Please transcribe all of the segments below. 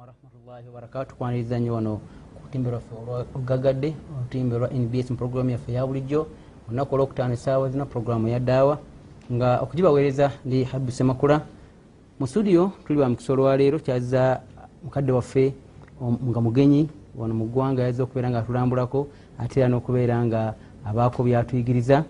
warahmatullahi wabarakatu kwaniriza nnyo wano ku lutimbe lwaffe olwagagadde olutimbe lwa nbs mu programu yaffe ya bulijjo. Olunaku olwokutaano esaawa zino programu ya daawa. Nga okugibaweereza ndi habibu semakula. Mu studio tuli bamukisa olwaleero kyazza mukadde waffe nga mugenyi. Wano mu ggwanga yazza okubeera nga atulambulako ate era n'okubeera nga abaako byatuyigiriza.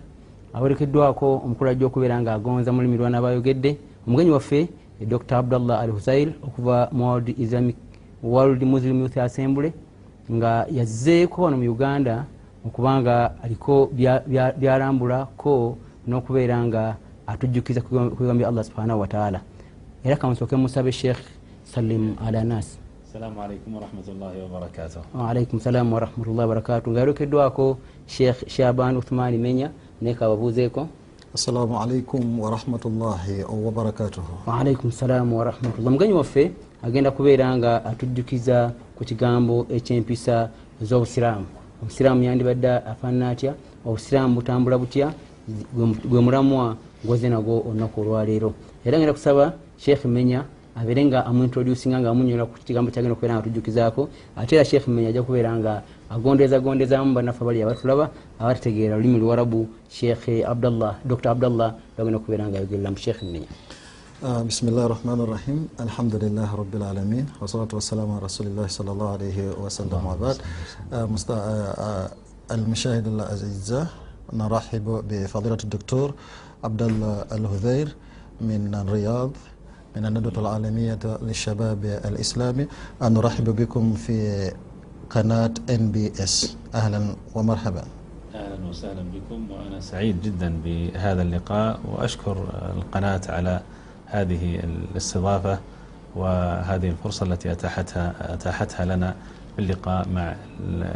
Awerekeddwako omukulu ajja okubeera nga agonza mulimi lwana bayogedde omugenyi waffe dr abdallah al husail okuva mu world, islamic, world muslim youth assembly nga yazzeeko wano mu uganda okubanga aliko byalambulako n'okubeera nga atujjukiza ku bigambo bya allah subhanahu wataala era kamusooke musabe sheikh salim alanas. Waalaikum salamu warahmatullahi wabarakatu nga yarekeddwako sheikh shaban uthmani menya naye kababuuzeeko assalamu alaikum warahmatullahi wabarakatuhu waalaikum salaamu warahmatullah mugenyi waffe agenda kubeera nga atujjukiza ku kigambo ekyempisa ez'obusiraamu obusiraamu yandibadde afaanana atya? Obusiraamu butambula butya? Gwe mulamwa gwoze nagwo olunaku olwaleero. Era ngenda kusaba sheekh menya abeere nga amuintroducinga nga amunyola ku kigambo kyagenda okubeera nga atujjukizaako ate era sheekh menya ajja kubeera nga agondeza gondezamu banaffe abali abatulaba abategeera olulimi luwarabu sheekh abdallah dr abdallah bagenda okubeera nga ayogerera mu sheekh nenya. Ah, Bisimillahi rahmani rahim. Alhamdulilahi rabilalamin wasalatu wasalamu ala rasulillahi salllah alaihi wasallam wabad المشاهد الأعزاء نرحب بفضيلة الدكتور عبد الله الهذير من الرياض من الندوة العالمية للشباب الإسلامي نرحب بكم في قناة ان بي اس اهلا ومرحبا. اهلا وسهلا بكم وانا سعيد جدا بهذا اللقاء واشكر القناة على هذه الاستضافة وهذه الفرصة التي اتاحتها اتاحتها لنا باللقاء مع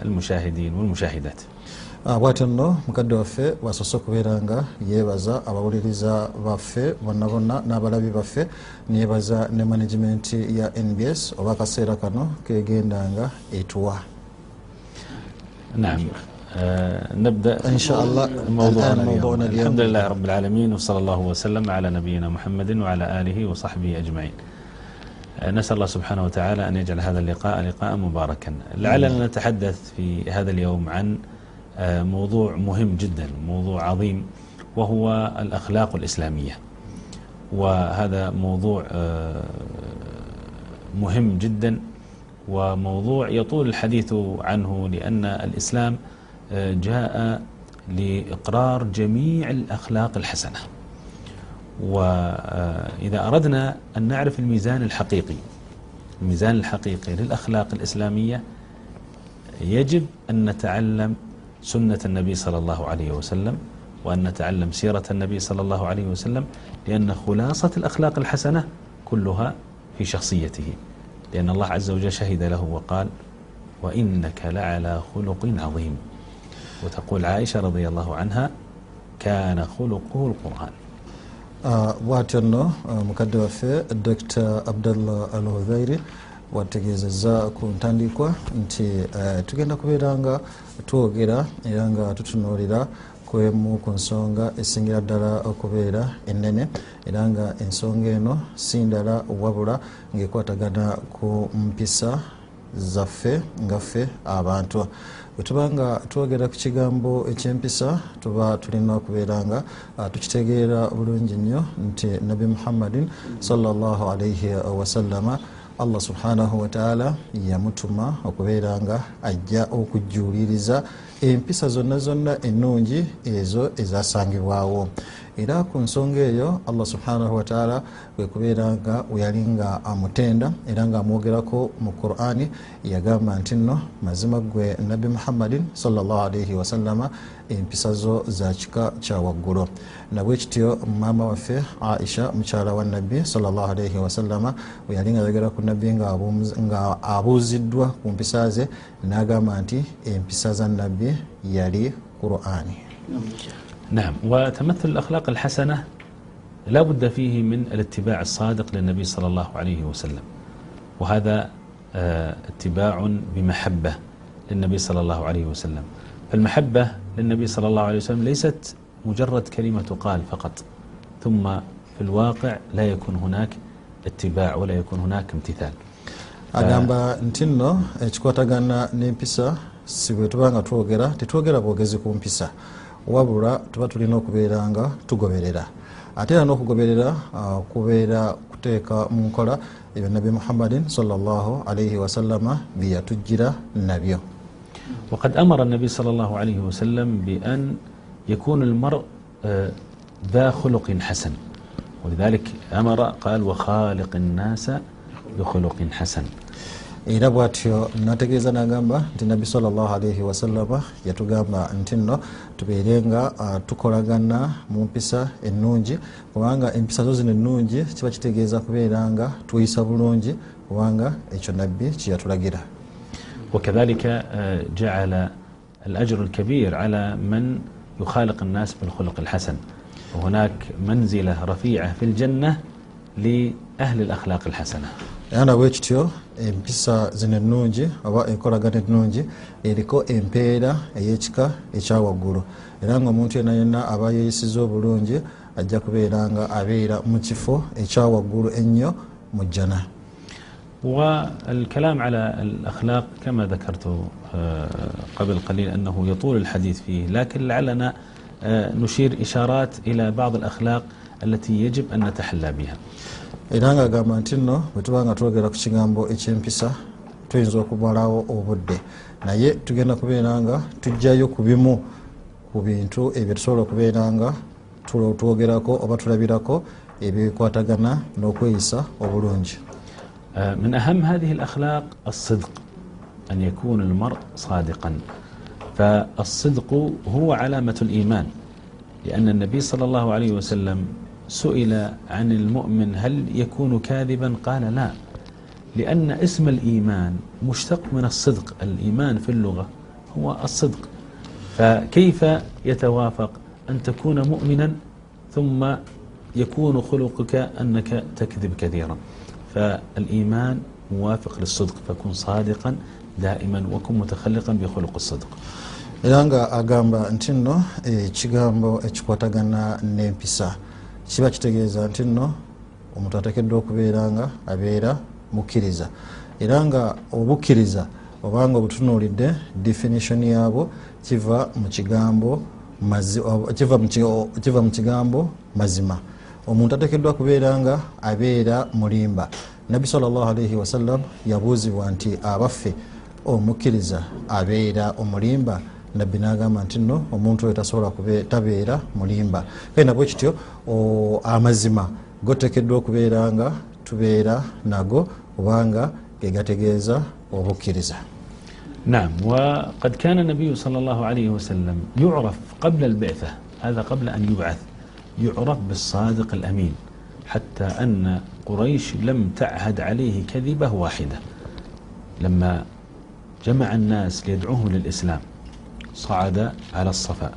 المشاهدين والمشاهدات. bwatyo nno mukadde waffe wasose okubeera nga yeebaza abawuliriza baffe bonna bonna n'abalabi baffe neyebaza ne management ya nbs oba akaseera kano kegenda nga etuwa نعم. نبدأ إن شاء الله. موضوعنا الآن موضوعنا اليوم. الحمد لله رب العالمين وصلى الله وسلم على نبينا محمد وعلى آله وصحبه أجمعين. نسأل الله سبحانه وتعالى أن يجعل هذا اللقاء لقاء مباركا. لعلنا نتحدث في هذا اليوم عن موضوع مهم جدا موضوع عظيم وهو الأخلاق الإسلامية. وهذا موضوع مهم جدا. وموضوع يطول الحديث عنه لأن الإسلام جاء لإقرار جميع الأخلاق الحسنة. وإذا أردنا أن نعرف الميزان الحقيقي الميزان الحقيقي للأخلاق الإسلامية يجب أن نتعلم سنة النبي صلى الله عليه وسلم وأن نتعلم سيرة النبي صلى الله عليه وسلم لأن خلاصة الأخلاق الحسنة كلها في شخصيته. لأن الله عز وجل شهد له وقال وإنك لعلى خلق عظيم. وتقول عائشة رضي الله عنها كان خلقه القرآن. bwatyo nno mukadde waffe dr abdallah al hudhairi wategeezezza ku ntandikwa nti tugenda kubeera nga twogera era nga tutunuulira kwemu ku nsonga esingira ddala okubeera ennene era nga ensonga eno si ndala wabula ng'ekwatagana ku mpisa zaffe nga ffe abantu. Bwe tuba nga twogera ku kigambo ekyempisa tuba tulina okubeera nga uh, tukitegeera bulungi nnyo nti nabi muhammadin salllah alaihi wasallama allah subhanahu wataala yamutuma okubeera nga ajja okujuliriza empisa zonna zonna ennungi ezo ezasangibwawo. Era ku nsonga eyo allah subhanahu wataala kwekubeera nga weyali nga amutenda era nga amwogerako mu qurani yagamba nti nno mazima gwe nabbi muhammadin salaalaihi wasallama empisa zo za kika kyawaggulu nabwe kityo maama waffe aisha mukyala wa nabbi salaalaihi wasallama weyali nga yogera ku nabbi nga abuuziddwa ku mpisa ze n'agamba nti empisa za nabbi yali qurani. نعم وتمثل الأخلاق الحسنة لا بد فيه من الاتباع الصادق للنبي صلى الله عليه وسلم وهذا اتباع بمحبة للنبي صلى الله عليه وسلم فالمحبة للنبي صلى الله عليه وسلم ليست مجرد كلمة تقال فقط ثم في الواقع لا يكون هناك اتباع ولا يكون هناك امتثال agamba nti nno eh, ekikwatagana n'empisa si bwe tuba nga twogera tetwogera bwogezi ku mpisa. Wabula tuba tulina okubeera nga tugoberera. Ate era n'okugoberera ah, kubeera kuteeka mu nkola ebyo nabi muhammadin salllah alaihi wasallama bye yatujjira nabyo. وقد أمر النبي صلى الله عليه وسلم بأن يكون المرء ذا خلق حسن ولذلك أمر قال وخالق الناس بخلق حسن era bwatyo nategeeza nagamba nti nabbi salaalaihi wasalama yatugamba nti nno tubeere nga ah, tukolagana mu mpisa ennungi kubanga empisa zo zino ennungi kiba kitegeeza kubeera nga tweyisa bulungi kubanga ekyo nabbi kyeyatulagira wakadhalika jaala الأجر الكبير على من يخالق الناس بالخلق الحسن وهناك منزلة رفيعة في الجنة لأهل الأخلاق الحسنة era nabwe kityo empisa zino ennungi oba enkolagana ennungi eriko empeera ey'ekika ekyawaggulu era nga omuntu yena yenna aba yeeyisiza obulungi ajja kubeera nga abeera mu kifo ekyawaggulu ennyo mu jjana. والكلام على الأخلاق كما ذكرت قبل قليل أنه يطول الحديث فيه لكن لعلنا نشير إشارات إلى بعض الأخلاق التي يجب أن نتحلى بها era ngaagamba nti nno bwe tuba nga twogera ku kigambo ekyempisa tuyinza okumalawo obudde. Naye tugenda kubeera nga tujjayo ku bimu ku bintu ebyo tusobola okubeera nga twogerako oba tulabirako ebikwatagana n'okweyisa obulungi. من أهم هذه الأخلاق الصدق أن يكون المرء صادقا فالصدق هو علامة الإيمان لأن النبي صلى الله عليه وسلم سئل عن المؤمن هل يكون كاذبا؟ قال لا لأن اسم الإيمان مشتق من الصدق. الإيمان في اللغة هو الصدق. فكيف يتوافق؟ أن تكون مؤمنا ثم يكون خلقك أنك تكذب كثيرا. فالإيمان موافق للصدق. فكن صادقا دائما وكن متخلقا بخلق الصدق. Era nga agamba nti nno eh, ekigambo ekikwatagana n'empisa. Kiba kitegeeza nti nno omuntu ateekeddwa okubeera nga abeera mukkiriza. Era nga obukkiriza obanga obutunuulidde definition yaabwo kiva mu kigambo kiva mu kigambo mazima. Omuntu ateekeddwa kubeera nga abeera mulimba. Nabbi salllahalaihi wasallam yabuuzibwa nti abaffe omukkiriza abeera omulimba nabbi n'agamba nti no omuntu oyo tasobola tabeera mulimba. Kale nabwe kityo amazima gotekeddwa okubeera nga tubeera nago obanga gegategeeza obukkiriza. نعم وقد كان النبي صلى الله عليه وسلم يعرف قبل البعثة هذا قبل أن يبعث يعرف بالصادق الأمين حتى أن قريش لم تعهد عليه كذبة واحدة لما جمع الناس ليدعوه للإسلام صعد على الصفا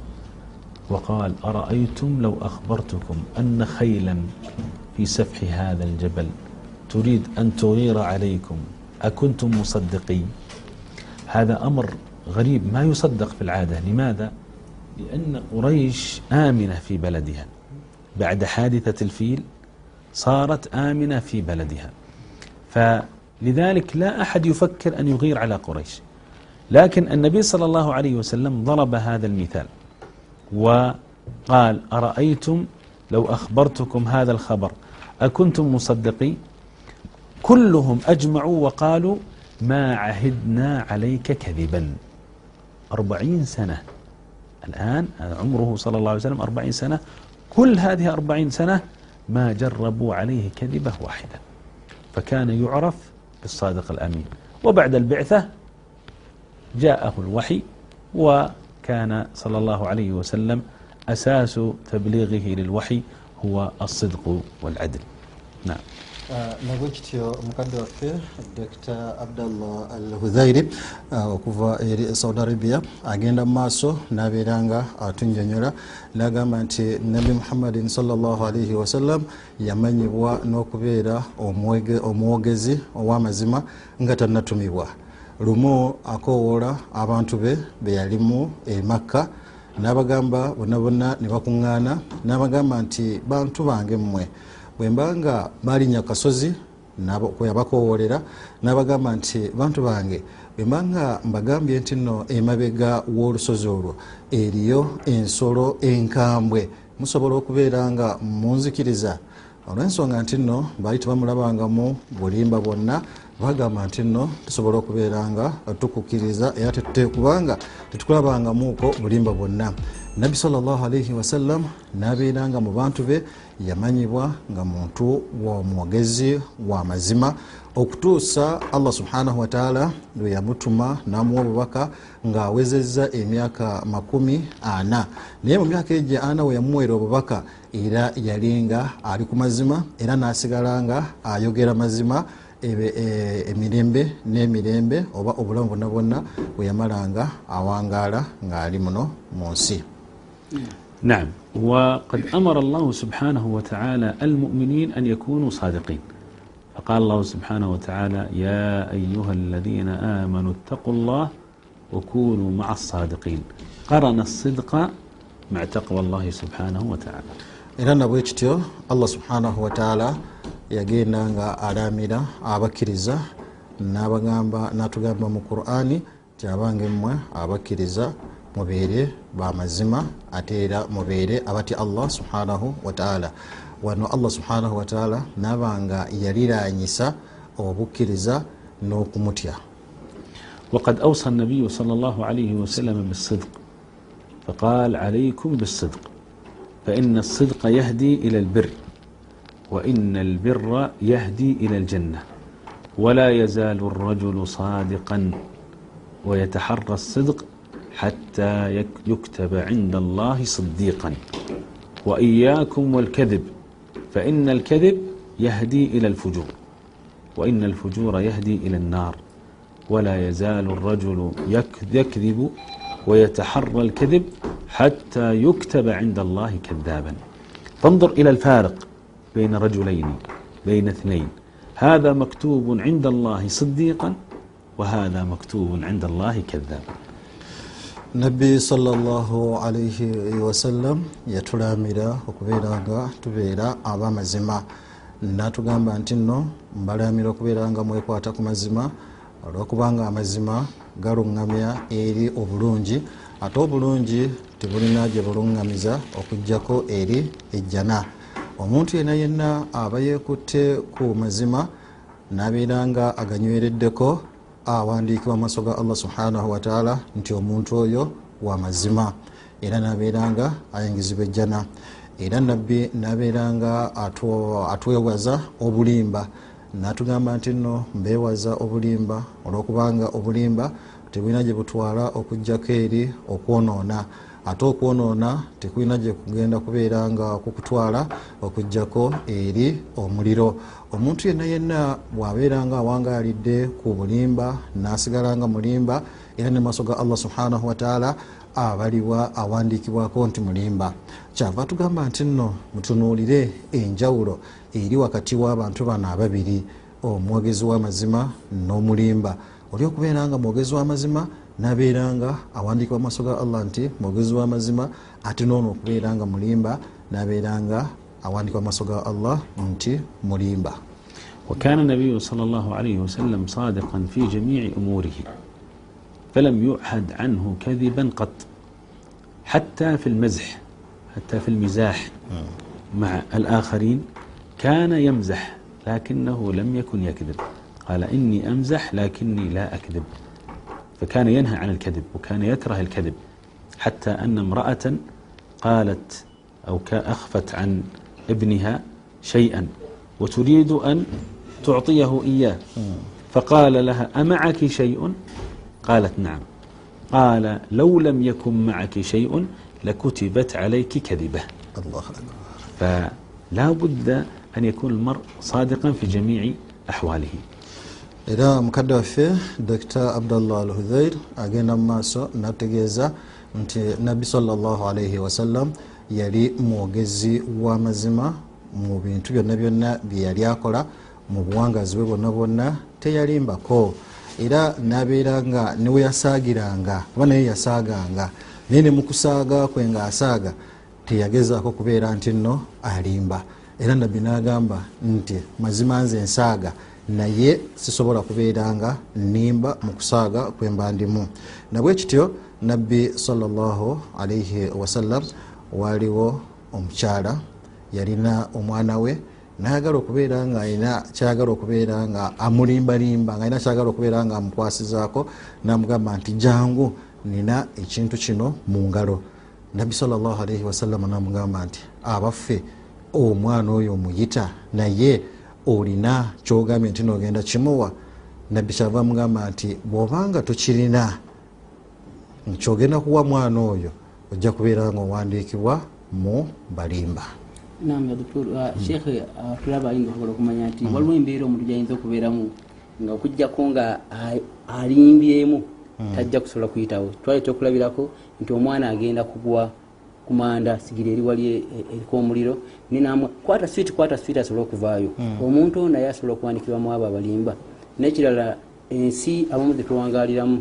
وقال أرأيتم لو أخبرتكم أن خيلا في سفح هذا الجبل تريد أن تغير عليكم أكنتم مصدقين؟ هذا أمر غريب ما يصدق في العادة. لماذا؟ لأن قريش آمنة في بلدها. بعد حادثة الفيل صارت آمنة في بلدها. فلذلك لا أحد يفكر أن يغير على قريش. لكن النبي صلى الله عليه وسلم ضرب هذا المثال وقال أرأيتم لو أخبرتكم هذا الخبر أكنتم مصدقي كلهم أجمعوا وقالوا ما عهدنا عليك كذبا. أربعين سنة. الآن عمره صلى الله عليه وسلم أربعين سنة. كل هذه أربعين سنة ما جربوا عليه كذبة واحدة. فكان يعرف بالصادق الأمين. وبعد البعثة جاءه الوحي وكان صلى الله عليه وسلم أساس تبليغه للوحي هو الصدق والعدل. نعم. nabwekityo mukadde waffe dr abdallah al hudhairi okuva eri saudi arabia agenda mu maaso n'abeera nga atunjonyola n'agamba nti nabi muhammadin salaalaihi wasallam yamanyibwa n'okubeera omuwogezi ow'amazima nga tannatumibwa lumu akowoola abantu be beyalimu e makka n'abagamba bonna bonna ne bakuŋŋaana n'abagamba nti bantu bange mmwe bwe mba nga balinnya kasozi nabo- kwe yabakowoolera n'abagamba nti bantu bange bwembanga mbagambye nti nno emabega w'olusozi olwo eriyo ensolo enkambwe musobola okubeera nga munzikiriza? Olw'ensonga nti nno baali tebamulabangamu bulimba bwonna bagamba nti nno tusobola okubeera nga tukukkiriza era tetute kubanga tetukulabangamuuko bulimba bwonna. Nabbi salllahalaihi wasallam nabeera nga mu bantu be yamanyibwa nga muntu wa mwogezi wa mazima. Okutuusa allah subhanahu wataala lwe yamutuma namuwa obubaka ng'awezezza emyaka makumi ana. Naye mu myaka egyo ana we yamuweera obubaka era yali nga ali ku mazima era n'asigala nga ayogera mazima E, emirembe n'emirembe oba obulamu bwonna bwonna bwe yamalanga awangaala ng'ali muno mu nsi. نعم وقد أمر الله سبحانه وتعالى المؤمنين أن يكونوا صادقين فقال الله سبحانه وتعالى يا أيها الذين آمنوا اتقوا الله وكونوا مع الصادقين قرن الصدق مع تقوى الله سبحانه وتعالى إلى نبوي الله سبحانه وتعالى yagenda nga alamira abakkiriza n'atugamba mu qurani ti abange mmwe abakkiriza mubeere bamazima ate era mubeere abati allah subhanahu wataala wano allah subhanahu wataala naba nga yaliranyisa obukkiriza n'okumutya. وقد أوصى النبي صلى الله عليه وسلم بالصدق فقال عليكم بالصدق فإن الصدق يهدي إلى البر وإن البر يهدي إلى الجنة. ولا يزال الرجل صادقا ويتحرى الصدق حتى يكتب عند الله صديقا. وإياكم والكذب فإن الكذب يهدي إلى الفجور. وإن الفجور يهدي إلى النار. ولا يزال الرجل يكذب ويتحرى الكذب حتى يكتب عند الله كذابا. فانظر إلى الفارق. بين رجلين بين اثنين. هذا مكتوب عند الله صديقا وهذا مكتوب عند الله كذاب nabbi sallallahu alaihi wasallam yatulamira okubeera nga tubeera abamazima natugamba nti nno mbalamira okubeera nga mwekwata ku mazima olwokubanga amazima galuŋŋamya eri obulungi ate obulungi tebulina gye buluŋŋamiza okugjako eri ejjana omuntu yena yenna aba yekutte ku mazima nabeera nga aganywereddeko awandiikibwa mu maaso ga allah subhanahu wataala nti omuntu oyo wa mazima. Era nabeera nga ayingizibwa ejjana. Era nabbi nabeera nga atwewaza obulimba. Natugamba nti nno mbewaza obulimba olwokubanga obulimba tebulina gye butwala okugjako eri okwonoona ate okwonoona tekulina gye kugenda kubeera nga kukutwala okugjako eri omuliro. Omuntu yenna yenna bwabeera nga awangaalidde ku bulimba nasigala nga mulimba era ne maaso ga allah subhanahu wataala abalibwa awandiikibwako nti mulimba. Kyava tugamba nti nno mutunuulire enjawulo eri wakati w'abantu bano ababiri omwogezi w'amazima n'omulimba. Oli okubeera nga mwogezi w'amazima nabeeranga awandiika amaaso ga allah nti mwogezi w'amazima ate noono okubeera nga mulimba. Nabeeranga awandiika amaaso ga allah nti mulimba. وكان النبي صلى الله عليه وسلم صادقا في جميع أموره فلم يعهد عنه كذبا قط حتى في المزح حتى في المزاح مع الآخرين كان يمزح لكنه لم يكن يكذب قال إني أمزح لكني لا أكذب فكان ينهى عن الكذب وكان يكره الكذب حتى أن امرأة قالت أو أخفت عن ابنها شيئا وتريد أن تعطيه إياه. فقال لها أمعك شيء؟ قالت نعم. قال لو لم يكن معك شيء لكتبت عليك كذبة. الله أكبر. فلا بد أن يكون المرء صادقا في جميع أحواله. Era mukadde waffe dr abdallah al hudhair agenda mu maaso nategeeza nti nabbi salllahalaihi wasallam yali mwogezi w'amazima mu bintu byonna byonna bye yali akola mu buwangazi bwe bwonna bwonna teyalimbako. Era nabeera nga niwe yasaagiranga oba naye yasaaganga naye ne mukusaaga kwe ngaasaaga teyagezaako kubeera nti nno alimba. Era nabbi n'agamba nti mazima nze nsaaga naye sisobola kubeera nga nimba mu kusaaga kwemba ndimu. Nabwe kityo nabbi salllahu alaihi wasallam waliwo omukyala yalina omwana we nayagala okubeera nga alina kyayagala okubeera nga amulimbalimba nga alina kyayagala okubeera nga amukwasizaako namugamba nti jangu nina ekintu kino mu ngalo. Nabbi salllahu alaihi wasallama namugamba nti abaffe omwana oyo omuyita naye olina kyogambye nti nogenda kimuwa. Nabbi kyava mugamba nti bwobanga tokirina nkyogenda kuwa mwana oyo ojja kubeera nga owandiikibwa mu balimba. Nam ya doktor shekhe tulaba ayinza okusobola okumanya nti waliwo embeera omuntu gyayinza okubeeramu nga okugjako nga alimbyemu tajja kusobola kuyitawo. Twali kyokulabirako nti omwana agenda kugwa kumanda sigira eri wali e- e- eriko omuliro ninamwe kwata switi kwata switi asobole okuvaayo omuntu ono naye asobola okuwandikibwamu abo abalimba nekirala ensi abamu zetuwangaliramu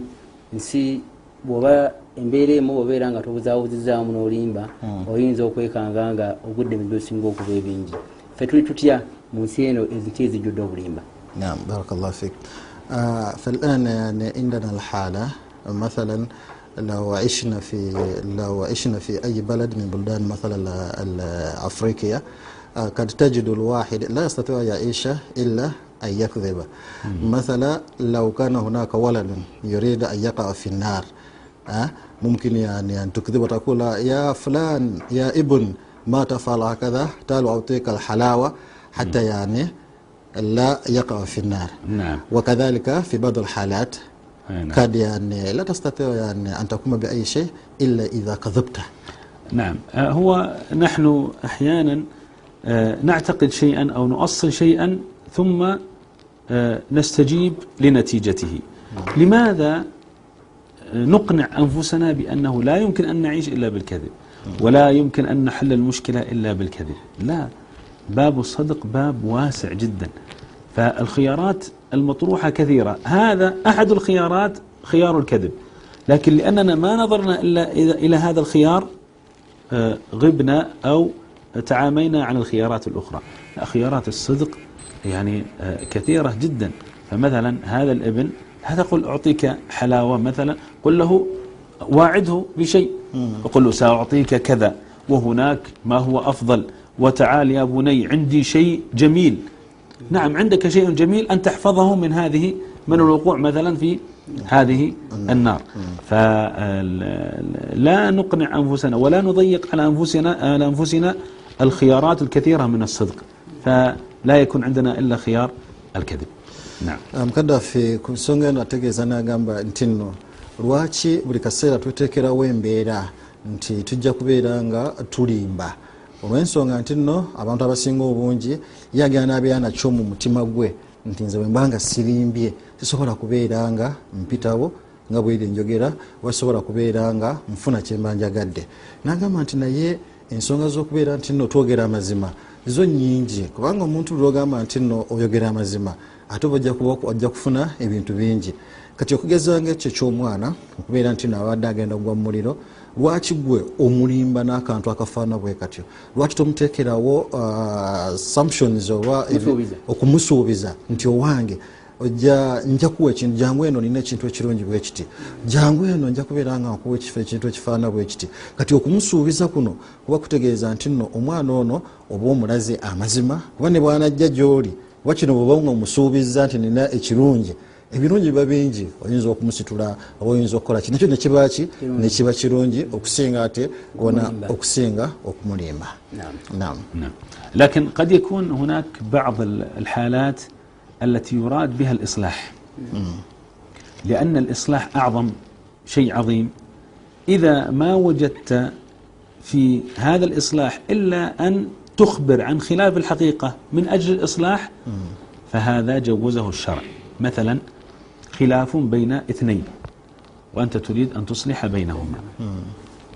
nsi bwoba embeera emu bwobeera nga tobuzaabuzizaamu n'olimba oyinza okwekanga nga ogudde mu byosinga okuba ebingi ffe tuli tutya mu nsi eno ezinki ezijjudde obulimba نعم بارك الله فيك آه فالآن يعني عندنا الحالة مثلا لو عشنا في لو عشنا في أي بلد من بلدان مثلا أفريقيا. قد تجد الواحد لا يستطيع يعيش إلا أن يكذب. مثلا لو كان هناك ولد يريد أن يقع في النار ممكن يعني أن تكذب وتقول يا فلان يا ابن ما تفعل هكذا تعال أعطيك الحلاوة حتى يعني لا يقع في النار. نعم. وكذلك في بعض الحالات قد يعني لا تستطيع يعني أن تقوم بأي شيء إلا إذا كذبته نعم هو نحن أحيانا نعتقد شيئا أو نؤصل شيئا ثم نستجيب لنتيجته لماذا نقنع أنفسنا بأنه لا يمكن أن نعيش إلا بالكذب ولا يمكن أن نحل المشكلة إلا بالكذب لا باب الصدق باب واسع جدا فالخيارات المطروحة كثيرة. هذا أحد الخيارات خيار الكذب. لكن لأننا ما نظرنا إلا إلى هذا الخيار غبنا أو تعامينا عن الخيارات الأخرى. خيارات الصدق يعني كثيرة جدا. فمثلا هذا الابن لا تقول أعطيك حلاوة مثلا قل له واعده بشيء. وقل له سأعطيك كذا وهناك ما هو أفضل. وتعال يا بني عندي شيء جميل. نعم عندك شيء جميل أن تحفظه من هذه من الوقوع مثلا في هذه النار. فلا نقنع أنفسنا ولا نضيق على أنفسنا, على أنفسنا الخيارات الكثيرة من الصدق. فلا يكون عندنا إلا خيار الكذب. نعم. kaddafe ku nsonga eno ategeeza n'agamba nti nno lwaki buli kaseera tweteekerawo embeera nti tujja kubeera nga tulimba olw'ensonga nti nno abantu abasinga obungi ye agenda n'abeera nakyo mu mutima gwe nti nze bwe mbanga sirimbye sisobola kubeera nga mpitawo nga bweri njogera wasobola kubeera nga nfuna kyemba njagadde. Nagamba nti naye ensonga z'okubeera nti nno twogera amazima zo nyingi kubanga omuntu lwogamba nti nno oyogera amazima ate oba ojja kufuna ebintu bingi. Kati okugeza nga ekyo kyomwana okubeera nti nabadde agenda kugwa mu muliro lwaki gwe omulimba n'akantu akafaana bwe katyo? Lwaki tomuteekerawo uh, assumptions oba okumusuubiza. nti owange nja kuwa ekintu jangu eno nina ekintu ekirungi bwe kiti. Jangu eno nja kubeera nga nkuwa ekintu ekifaana bwe kiti. Kati okumusuubiza kuno kuba kutegeeza nti nno omwana ono oba omulaze amazima kuba ne bwanajja gy'oli kuba kino bweba nga omusuubiza nti nina ekirungi ebirungi biba bingi oyinza okumusitula oba oyinza okukola ki? Nakyo nekibaki nekiba kirungi okusinga ate ona okusinga okumulimba. Nam لكن قد يكون هناك بعض الحالات التي يراد بها الإصلاح لأن الإصلاح أعظم شيء عظيم إذا ما وجدت في هذا الإصلاح إلا أن تخبر عن خلاف الحقيقة من أجل الإصلاح hmm. فهذا جوزه الشرع. مثلا خلاف بين اثنين وأنت تريد أن تصلح بينهما.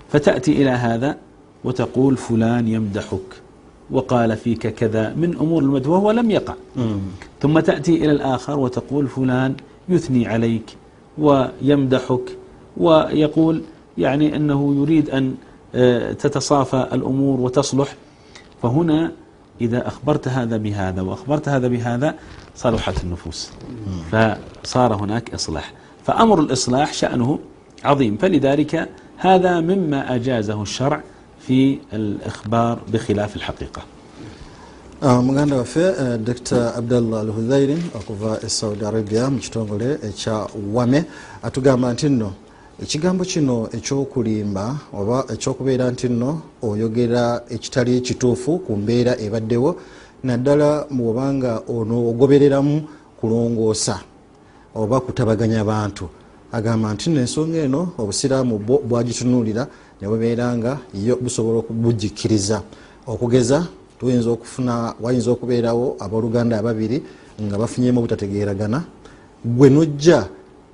فتأتي إلى هذا وتقول فلان يمدحك وقال فيك كذا من أمور المدح وهو لم يقع. ثم تأتي إلى الآخر وتقول فلان يثني عليك ويمدحك ويقول يعني أنه يريد أن تتصافى الأمور وتصلح. فهنا إذا أخبرت هذا بهذا وأخبرت هذا بهذا صلحت النفوس. فصار هناك إصلاح. فأمر الإصلاح شأنه عظيم. فلذلك هذا مما أجازه الشرع في الإخبار بخلاف الحقيقة. muganda waffe dr abdallah al huzairin okuva e saudi arabia mu kitongole ekya wame atugamba nti nno ekigambo kino ekyokulimba oba ekyokubeera nti nno oyogera ekitali kituufu ku mbeera ebaddewo naddala bwobanga ono ogobereramu kulongoosa oba kutabaganya bantu agamba nti nno ensonga eno obusiraamu bwagitunuulira ne bubeera nga yo busobola okubujikkiriza okugeza tuyinza okufuna wayinza okubeerawo abooluganda ababiri nga bafunyemu obutategeeragana. Gwe nojja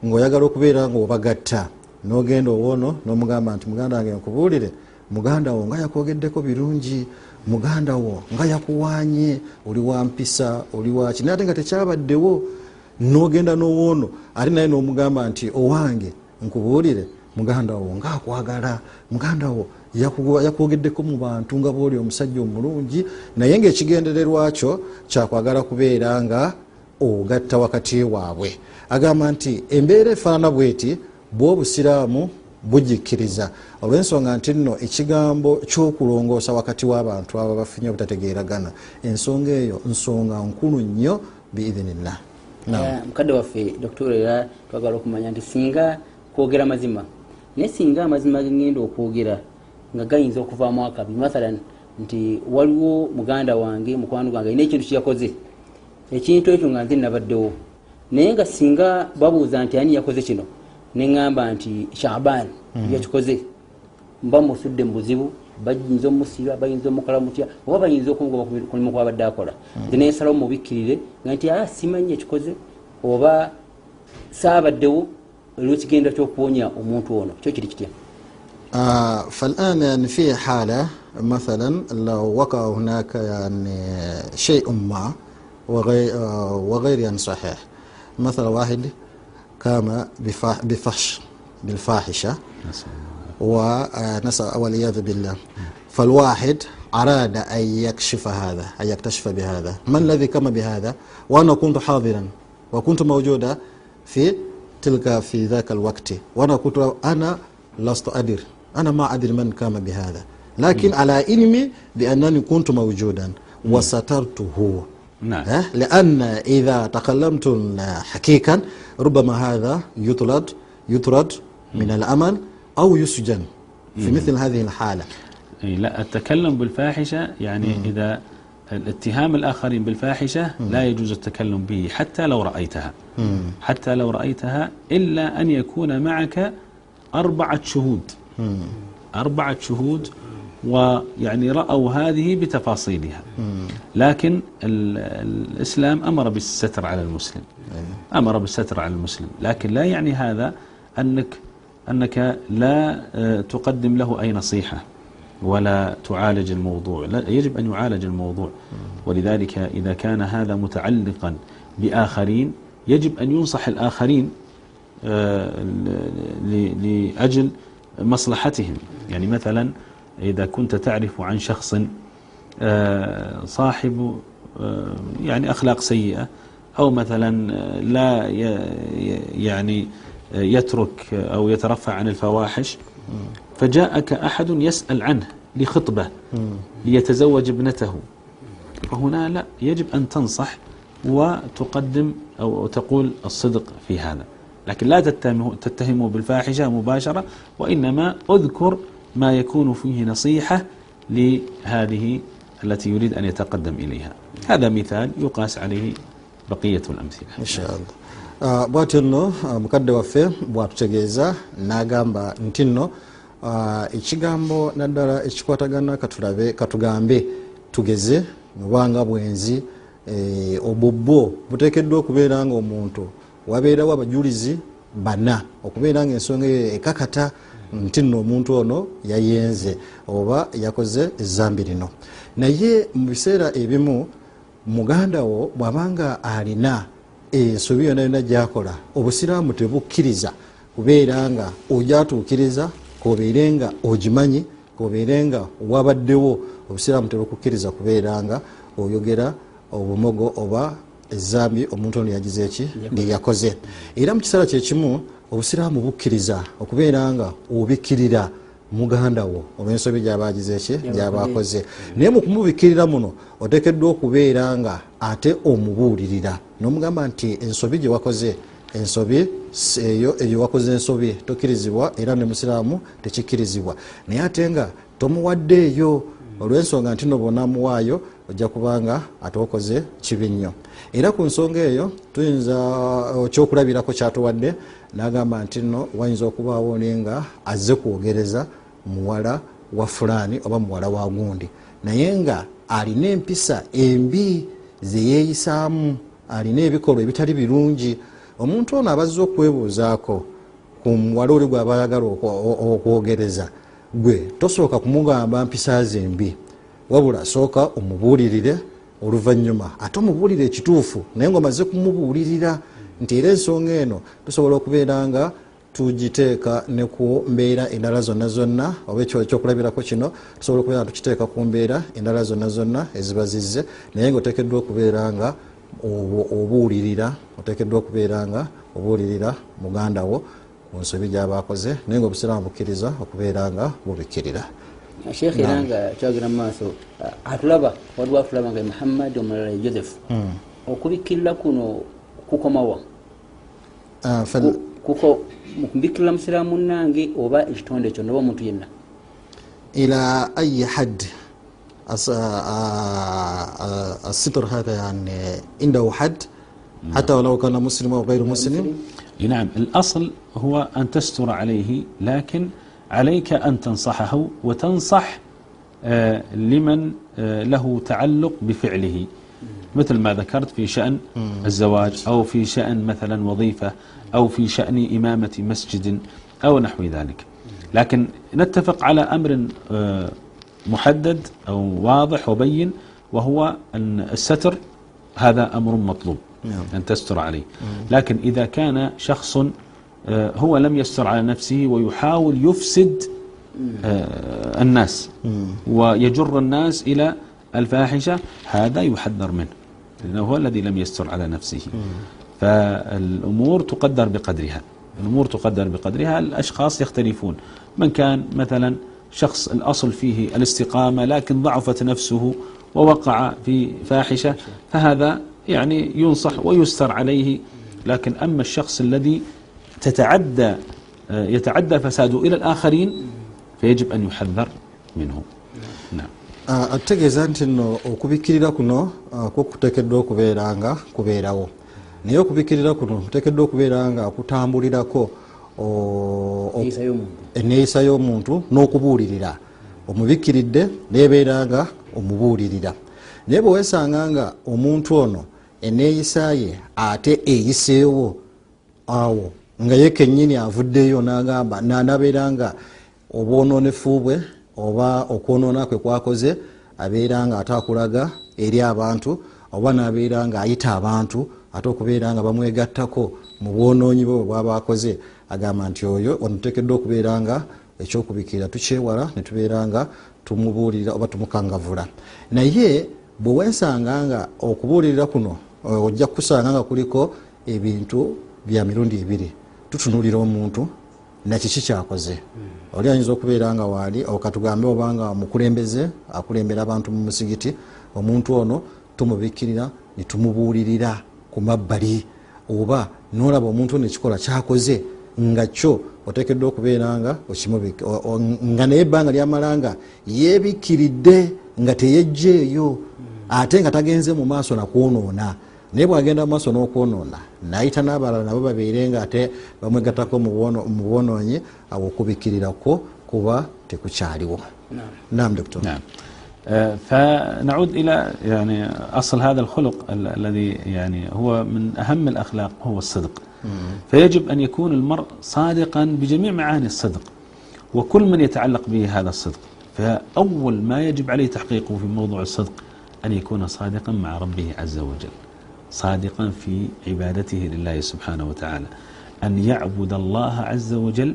ngaoyagala okubeera nga obagatta nogenda owoono nomugamba nti muganda wange nkubuulire muganda wo nga yakwogeddeko birungi muganda wo nga yakuwanye oli wampisa oli waki naye ate nga tekyabaddewo nogenda nowoono ate naye nomugamba nti owange nkubuulire muganda wo nga akwagala muganda wo yakwogeddeko mu bantu nga booli omusajja omulungi naye ngaekigendererwa kyo kyakwagala kubeera nga ogatta wakati waabwe. Agamba nti embeera efaanana bweti bwobusiraamu bujikkiriza olwensonga nti nno ekigambo kyokulongoosa wakati w'abantu abo bafunye obutategeeragana. Ensonga eyo nsonga nkulu nnyo biidhinillah Eh, mukadde waffe doktor era twagala okumanya nti singa kwogera mazima naye singa amazima gegenda okwogera nga gayinza okuvaamu akabi mathalan nti waliwo muganda wange mukwano gwange alina ekintu kyeyakoze. Ekintu ekyo nga nze nabaddewo naye nga singa babuuza nti ani yakoze kino neŋŋamba nti shaban yakikoze mba musudde mu buzibu bayinza omusiba bayinza omukola mutya oba bayinza okumugoba ku mulimu kwabadde akola nze nensalawo mubikkirire nga nti a simanyi ekikoze oba saabaddewo olwekigenda kyokuwonya omuntu ono kyo kiri kitya آه فالآن يعني في حالة مثلا لو وقع هناك يعني شيء ما وغير, آه وغير يعني صحيح مثلا واحد قام بفحش بالفاحشة. ونسأل والعياذ بالله. فالواحد أراد أن يكشف هذا أن يكتشف بهذا. ما الذي قام بهذا؟ وأنا كنت حاضرا وكنت موجودا في تلك في ذاك الوقت. وأنا كنت أنا لست أدري. أنا ما أدري من قام بهذا. لكن م. على علمي بأنني كنت موجودا وسترته. نعم. لأن إذا تكلمت حقيقا ربما هذا يطرد يطرد من الأمل أو يسجن في مثل هذه الحالة لا التكلم بالفاحشة يعني مم. إذا الاتهام الآخرين بالفاحشة مم. لا يجوز التكلم به حتى لو رأيتها مم. حتى لو رأيتها إلا أن يكون معك أربعة شهود أربعة شهود ويعني رأوا هذه بتفاصيلها. لكن الإسلام أمر بالستر على المسلم. أمر بالستر على المسلم. لكن لا يعني هذا أنك, أنك لا تقدم له أي نصيحة ولا تعالج الموضوع. لا يجب أن يعالج الموضوع. ولذلك إذا كان هذا متعلقا بآخرين يجب أن ينصح الآخرين لأجل مصلحتهم. يعني مثلا إذا كنت تعرف عن شخص صاحب يعني أخلاق سيئة أو مثلا لا يعني يترك أو يترفع عن الفواحش فجاءك أحد يسأل عنه لخطبة ليتزوج ابنته. فهنا لا يجب أن تنصح وتقدم أو تقول الصدق في هذا. لكن لا تتهمه بالفاحشة مباشرة وإنما أذكر ما يكون فيه نصيحة لهذه التي يريد أن يتقدم إليها هذا مثال يقاس عليه بقية الأمثلة inshallah uh, bwatyo nno uh, mukadde waffe bwatutegeeza n'agamba nti nno uh, ekigambo naddala ekikwatagana katulabe katugambe tugeze mubanga bwenzi eh, obwo bwo buteekeddwa okubeera nga omuntu wabeerawo abajulizi bana okubeera nga ensonga eyo ekakata Nti nno omuntu ono yayenze oba yakoze ezambi lino. Naye mu biseera ebimu muganda wo bw'abanga alina ensobi yonna yonna gyakola obusiraamu tebukkiriza kubeera nga ojatuukiriza kobeere nga ogimanyi kobeere nga wabaddewo obusiraamu tebukukkiriza kubeera nga oyogera obumogo oba ezambi omuntu ono yagize eki? Yakoze. Era mu kiseera kyekimu obusiraamu bukkiriza okubeera nga obikkirira muganda wo. Olwensobi gyabagize eki gyabakoze naye mu kumubikkirira muno otekeddwa okubeera nga ate omubuulirira. Nomugamba nti ensobi gyewakoze ensobi eyo eyo wakoze ensobi tokkirizibwa era ne musiraamu tekikkirizibwa. Naye ate nga tomuwaddeeyo olwensonga nti nobonamuwaayo ojja kubanga ate okoze kibi nnyo. Era ku nsonga eyo tuyinza kyokulabirako kyatuwadde nagamba nti no wayinza okubaawo nenga azze kwogereza muwala wa fulaani oba muwala wa gundi. Naye nga alina empisa embi zeyeeyisaamu alina ebikolwa ebitali birungi. Omuntu ono abazze okwebuuzaako ku muwala oli gwe aba ayagala okwogereza gwe tosooka kumugamba mpisa ze mbi wabula sooka omubuulirire oluvanyuma ate omubuulire ekituufu naye nga omaze kumubuulirira nti era ensonga eno tusobola okubeera nga tugiteeka ne ku mbeera endala zonna zonna oba ekyokulabirako kino tusobola okubeera nga tukiteeka ku mbeera endala zonna zonna eziba zizze. Naye nga oteekeddwa okubeera nga obuulirira oteekeddwa okubeera nga obuulirira muganda wo ku nsobi gyabakoze naye nga obusiraamu bukkiriza okubeera nga bubikkirira sheekh era nga kyagenda mu maaso atulaba waliwo atulaba nga muhammad omulala ye joseph okubikkirira kuno kukomawa kuko mukubikkirira musira munnange oba ekitonde ekyo noba omuntu yenna. Ila ayi hadd الستر هذا يعني عنده حد حتى ولو كان مسلم أو غير مسلم نعم الأصل هو أن تستر عليه لكن عليك أن تنصحه وتنصح لمن له تعلق بفعله مثل ما ذكرت في شأن الزواج أو في شأن مثلا وظيفة أو في شأن إمامة مسجد أو نحو ذلك. لكن نتفق على أمر محدد أو واضح وبين وهو أن الستر هذا أمر مطلوب أن تستر عليه. لكن إذا كان شخص هو لم يستر على نفسه ويحاول يفسد الناس ويجر الناس إلى الفاحشة هذا يحذر منه لأنه هو الذي لم يستر على نفسه. فالأمور تقدر بقدرها الأمور تقدر بقدرها الأشخاص يختلفون. من كان مثلا شخص الأصل فيه الاستقامة لكن ضعفت نفسه ووقع في فاحشة فهذا يعني ينصح ويستر عليه. لكن أما الشخص الذي تتعدى يتعدى فساده إلى الآخرين فيجب أن يحذر منه. نعم. Ah, ategeeza nti nno okubikkirira kuno ah, kwo kuteekeddwa okubeera nga kubeerawo. Naye okubikkirira kuno kuteekeddwa okubeera nga kutambulirako eneeyisa y'omuntu. n'okubuulirira. Omubikkiridde neebeera nga omubuulirira. Naye bwe weesanga nga omuntu ono eneeyisa ye ate eyiseewo awo nga ye kennyini avuddeyo n'agamba na- nabeera nga obwononefu bwe oba okwonoona kwe kwakoze abeera nga ate akulaga eri abantu oba nabeera nga ayita abantu ate okubeera nga bamwegattako mu bwonoonyi bwe bwaba akoze agamba nti oyo onotekeddwa okubeera nga ekyokubikira tukyewala netubeera nga tumubuulirira oba tumukangavula naye bwe wensanga nga okubuulirira kuno eh, ojja kusanga nga kuliko ebintu bya mirundi ebiri. Tutunulira omuntu nakiki kyakoze? Oli ayinza okubeera nga waali okatugambe obanga mukulembeze akulembera abantu mu musigiti omuntu ono tumubikkirira netumubuulirira ku mabbali. Oba nolaba omuntu ono ekikola kyakoze nga kyo otekeddwa okubeera nga nga naye ebbanga lyamala nga yebikkiridde nga teyejjeeyo ate nga tagenze mu maaso nakwonoona naye bwagenda mu maaso n'okwonoona naayita n'abalala nabo babeere nga ate bamwegatako mu bwonoonyi awo okubikirirako kuba tekukyaliwo. Nam doktor فنعود إلى يعني أصل هذا الخلق الذي يعني هو من أهم الأخلاق هو الصدق فيجب أن يكون المرء صادقا بجميع معاني الصدق وكل من يتعلق به هذا الصدق فأول ما يجب عليه تحقيقه في موضوع الصدق أن يكون صادقا مع ربه عز وجل صادقا في عبادته لله سبحانه وتعالى. أن يعبد الله عز وجل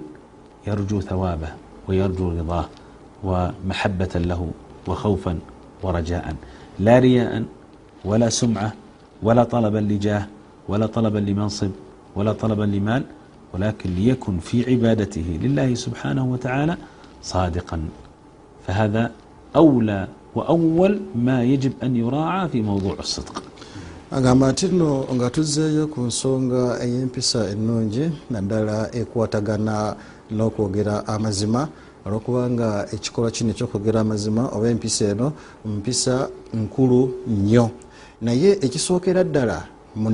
يرجو ثوابه ويرجو رضاه ومحبة له وخوفا ورجاء. لا رياء ولا سمعة ولا طلبا لجاه ولا طلبا لمنصب ولا طلبا لمال ولكن ليكن في عبادته لله سبحانه وتعالى صادقا. فهذا أولى وأول ما يجب أن يراعى في موضوع الصدق. Agamba nti nno nga tuzzeeyo ku nsonga ey'empisa ennungi naddala ekwatagana n'okwogera amazima olwokubanga ekikolwa kino ekyokwogera amazima oba empisa eno mpisa nkulu nnyo. Naye ekisookera ddala mu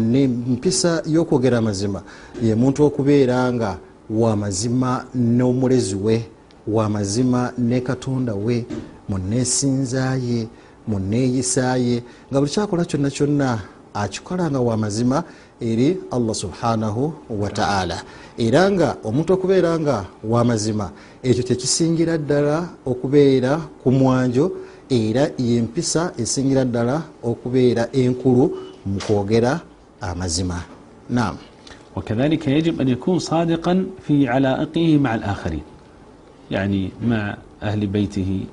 mpisa y'okwogera amazima ye muntu okubeera nga wamazima n'omulezi we wamazima ne katonda we mu neesinzaye mu neeyisaye nga buli kyakola kyonna kyonna akikola nga wamazima eri allah subhanahu wataala era nga omuntu okubeera nga wamazima ekyo kyekisingira ddala okubeera ku mwanjo era yempisa esingira ddala okubeera enkulu mu kwogera amazima. Nam وكذلك يجب أن يكون صادقا في علائقه مع الآخرين يعني مع أهل بيته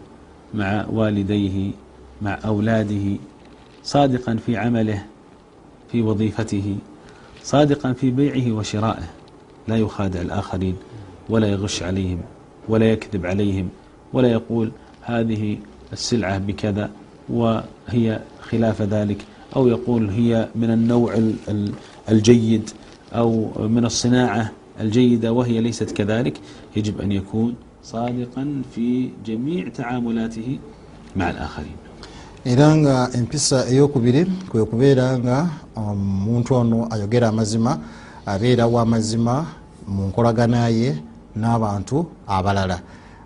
مع والديه مع أولاده صادقا في عمله في وظيفته صادقا في بيعه وشرائه. لا يخادع الآخرين ولا يغش عليهم ولا يكذب عليهم ولا يقول هذه السلعة بكذا وهي خلاف ذلك أو يقول هي من النوع الجيد أو من الصناعة الجيدة وهي ليست كذلك. يجب أن يكون صادقا في جميع تعاملاته مع الآخرين. Era nga empisa eyokubiri kwe kubeera nga omuntu ono ayogera amazima abeera wamazima mu nkolagana ye n'abantu abalala.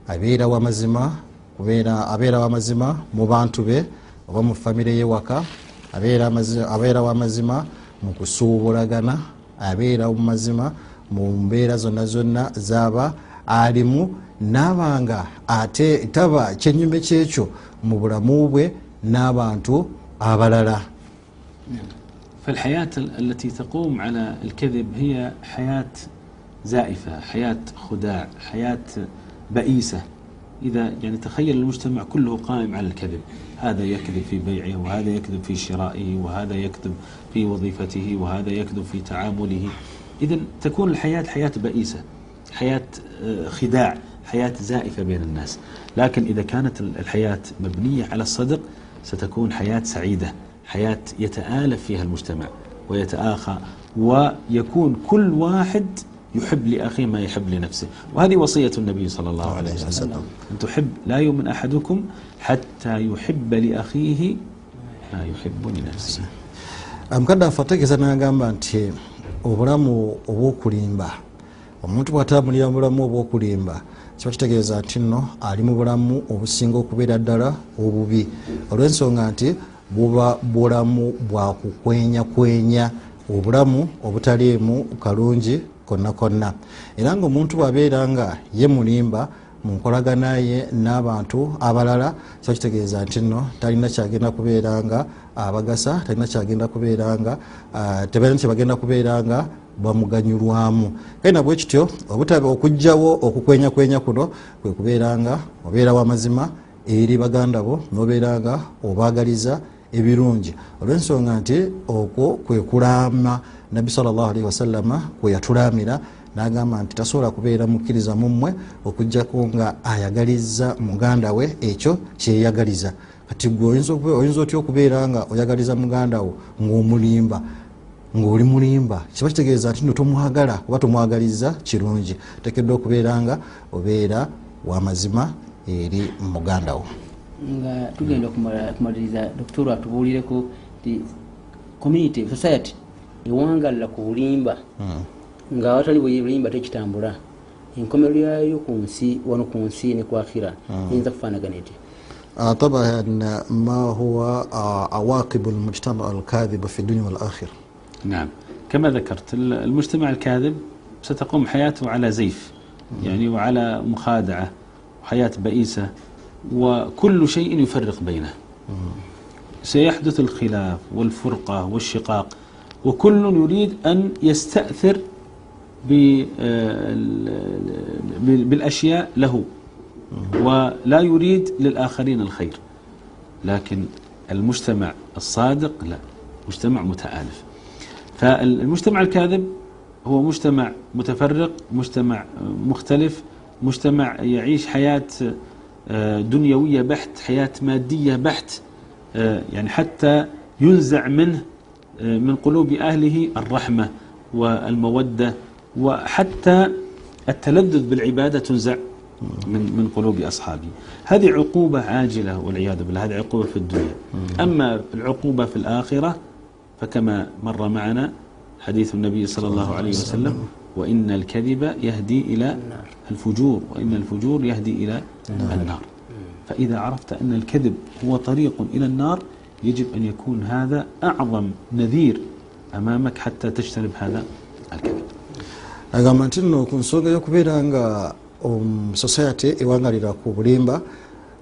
Abeera wamazima abeera wamazima mu bantu be oba mu famire ye waka abeera amazi- abeera wamazima mu kusuubulagana abeera mumazima mu mbeera zonna zonna zaba alimu nabanga ate taba kyenyume kyekyo mu bulamu bwe n'abantu abalala. فالحياة التي تقوم على الكذب هي حياة زائفة حياة خداع حياة بئيسة. إذا يعني تخيل المجتمع كله قائم على الكذب. هذا يكذب في بيعه وهذا يكذب في شرائه وهذا يكذب في وظيفته وهذا يكذب في تعامله. إذا تكون الحياة حياة بئيسة حياة خداع حياة زائفة بين الناس. لكن إذا كانت الحياة مبنية على الصدق ستكون حياة سعيدة حياة يتآلف فيها المجتمع ويتآخى ويكون كل واحد يحب لأخيه ما يحب لنفسه. وهذه وصية النبي صلى الله عليه وسلم. أن تحب لا يؤمن أحدكم حتى يحب لأخيه ما يحب لنفسه. Amukaddafe ategeeza n'agamba nti obulamu obw'okulimba omuntu bw'ataamulira mu bulamu obw'okulimba kiba kitegeeza nti nno ali mu bulamu obusinga okubeera ddala obubi. Olw'ensonga nti buba bulamu bwakukwenyakwenya obulamu obutaliimu kalungi konna konna. Era nga omuntu bwabeera nga ye mulimba mu nkolagana ye n'abantu abalala kiba kitegeeza nti nno talina kyagenda kubeera nga abagasa talina kyagenda kubeera nga ah, tebalina kyebagenda kubeera nga bamuganyulwamu. Kale nabwe kityo okugjawo okukwenyakwenya kuno kwe kubeera nga obeera wamazima eri baganda bo nobeera nga obaagaliza ebirungi. Olw'ensonga nti okwo kwe kulaama. Nabbi salllahalihi wasallama kwe yatulaamira n'agamba nti tasobola kubeera mukkiriza mummwe okugjako nga ayagaliza muganda we ekyo kyeyagaliza. Kati gwe oyinza otya okubeera nga oyagaliza muganda wo ng'omulimba ng'oli mulimba kiba kitegeeza nti no tomwagala oba tomwagaliza kirungi otekedwa okubeera nga obeera wamazima eri muganda wo nga tugenda okumala- kumaliriza dokitoro atubuulireko ti community society ewangalira ku bulimba nga awatali bulimba tekitambula enkomero yayo ku nsi wano ku nsi ne kwakhira eyinza kufaanagana eti آه، طبعا ما هو آه، عواقب المجتمع الكاذب في الدنيا والآخرة نعم. كما ذكرت المجتمع الكاذب ستقوم حياته على زيف يعني وعلى مخادعة وحياة بئيسة وكل شيء يفرق بينه. سيحدث الخلاف والفرقة والشقاق وكل يريد أن يستأثر بالأشياء له ولا يريد للآخرين الخير. لكن المجتمع الصادق لا مجتمع متآلف. فالمجتمع الكاذب هو مجتمع متفرق مجتمع مختلف مجتمع يعيش حياة دنيوية بحت حياة مادية بحت يعني حتى ينزع منه من قلوب أهله الرحمة والمودة وحتى التلذذ بالعبادة تنزع من من قلوب أصحابه. هذه عقوبة عاجلة والعياذ بالله هذه عقوبة في الدنيا. أما العقوبة في الآخرة فكما مر معنا حديث النبي صلى الله عليه وسلم وإن الكذب يهدي إلى الفجور وإن الفجور يهدي إلى النار. فإذا عرفت أن الكذب هو طريق إلى النار يجب أن يكون هذا أعظم نذير أمامك حتى تجتنب هذا الكذب. Agamba nti nno ku nsonga y'okubeera nga um, society ewangalira ku bulimba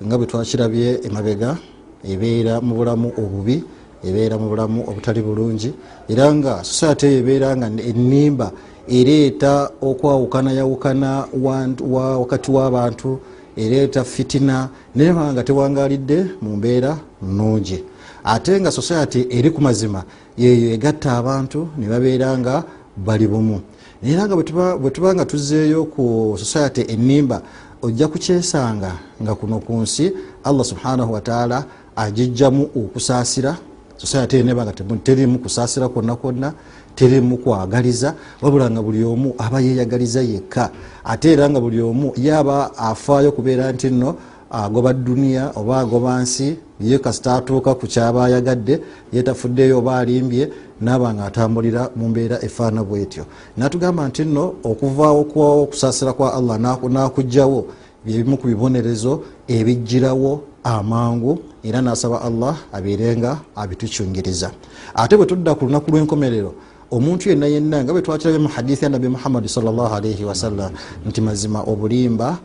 nga bwe twakirabye emabega ebeera mu bulamu obubi. Ebeera mu bulamu obutali bulungi era nga society eyo ebeera nga enimba ereeta okwawukanayawukana wantu- wa- wakati w'abantu ereeta fitina naye banga nga tewangalidde mu mbeera nnungi. Ate nga society eri ku mazima yeyo egatta abantu ne babeera nga bali bumu. Era nga bwe tuba nga tuzzeeyo ku society enimba ojja kukyesanga nga kuno ku nsi allah subhanahu wataala agijjamu okusaasira society eyo neba nga terimu kusaasira kwonna kwonna terimu kwagaliza wabula nga buli omu aba yeyagaliza yekka. Ate era nga buli omu yaba afaayo kubeera nti nno agoba duniya oba agoba nsi ye kasita atuuka ku kyaba ayagadde yetafuddeyo oba alimbye naaba nga atambulira mu mbeera efaana bwetyo natugamba nti nno okuvaawo kwa- okusaasira kwa allah n'aku- n'akugjawo byebimu ku bibonerezo ebijjirawo amangu era nasaba allah abeerenga abitukyungiriza. Ate bwe tudda ku lunaku lw'enkomerero omuntu yenna yenna nga bwe twakirabye mu hadithi ya nabi muhammadi salllahalaihi wasallam nti mazima obulimba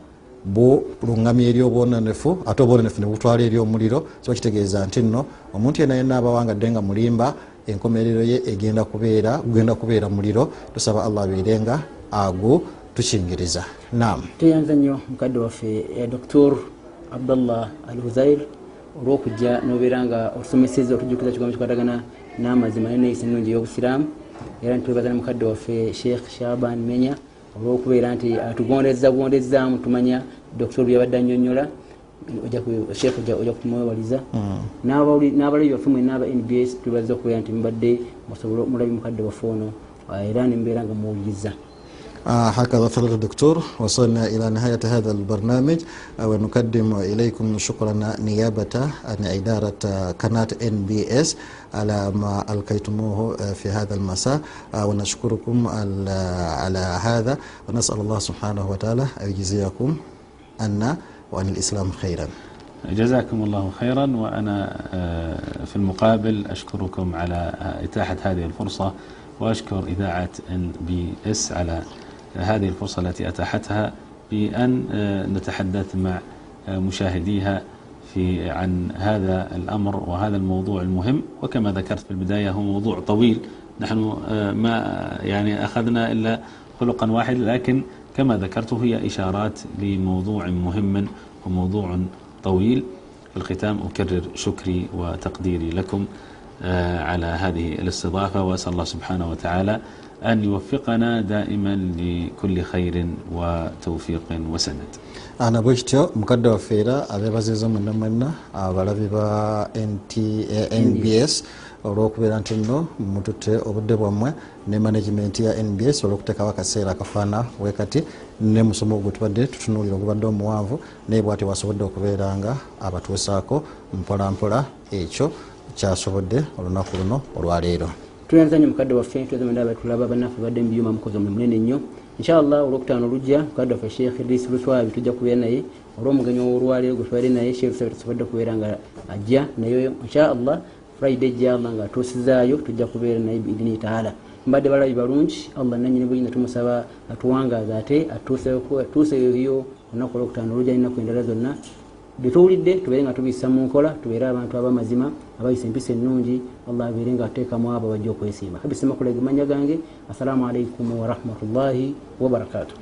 buluŋgamya eri obwonenefu ate obwonenefu ne butwala eri omuliro kiba kitegeeza nti nno omuntu yenna yenna abawangadde nga mulimba enkomerero ye egenda kubeera gugenda kubeera muliro tusaba allah abeerenga agu tukingiriza nam tweyanza nnyo mukadde waffe ya doktor abdallah al huzair olwokujja nobeera nga osomeseza otujukiza kigambo kikwatagana n'amazima neneyisa ennungi ey'obusiraamu era nitwebaza ne mukadde waffe sheekh shaban menya olwokubeera nti atugondeza bugondezaamu tumanya doktor byabadde annyonnyola sheekh ojja kutumwewaliza n'abalabi baffe mwena aba nbs twebaza okubeera nti mubadde musobole mulabi mukadde waffe ono era nembeera nga muwuliriza هكذا فضيلة الدكتور وصلنا إلى نهاية هذا البرنامج. ونقدم إليكم شكرا نيابة عن إدارة قناة إن بي إس على ما ألقيتموه في هذا المساء. ونشكركم على هذا. ونسأل الله سبحانه وتعالى أن يجزيكم عنا وعن الإسلام خيرا. جزاكم الله خيرا. وأنا في المقابل أشكركم على إتاحة هذه الفرصة. وأشكر إذاعة إن بي إس على هذه الفرصة التي أتاحتها بأن نتحدث مع مشاهديها في عن هذا الأمر وهذا الموضوع المهم. وكما ذكرت في البداية هو موضوع طويل. نحن ما يعني أخذنا إلا خلقا واحد لكن كما ذكرت هي إشارات لموضوع مهم وموضوع طويل. في الختام أكرر شكري وتقديري لكم على هذه الاستضافة وأسأل الله سبحانه وتعالى أن يوفقنا دائما لكل خير وتوفيق وسند ana bwe kityo mukadde waffe era abeebaziza mwenna mwenna abalabi ba NT eh, nbs olwokubeera nti nno mututte obudde bwammwe ne management ya nbs olwokuteekawo akaseera akafaana wekati ne musomo ogwe tubadde tutunuulira ogubadde omuwanvu naye bwati wasobodde okubeera nga abatuusaako mpolampola ekyo kyasobodde olunaku luno olwaleero tuyanza nnyo mukadde waffe twezamanda batulaba bannaffe badde mubiyuma mukozi omulimu munene nnyo. Inshallah olwokutaano olujja mukadde waffe sheekh idris luswabi tujja kubeera naye olw'omugenyi olwaleero gwe tubadde naye sheekh lusabi tasobodde kubeera nga ajja naye inshallah friday ejjalla nga atuusizaayo tujja kubeera naye biidini taala. Mbadde balabi balungi allah nanyini buyinza tumusaba atuwangaaza ate atuuseyo olunaku olwokutaano olujja n'ennaku endala zonna byetuwulidde tubeere nga tubiyisa mu nkola tubeere abantu abamazima abayisa empisa ennungi allah abeere nga ateekamu abo bajja okwesiima kabisema kulega manya gange assalamu alaikum warahmatullahi wabarakatuh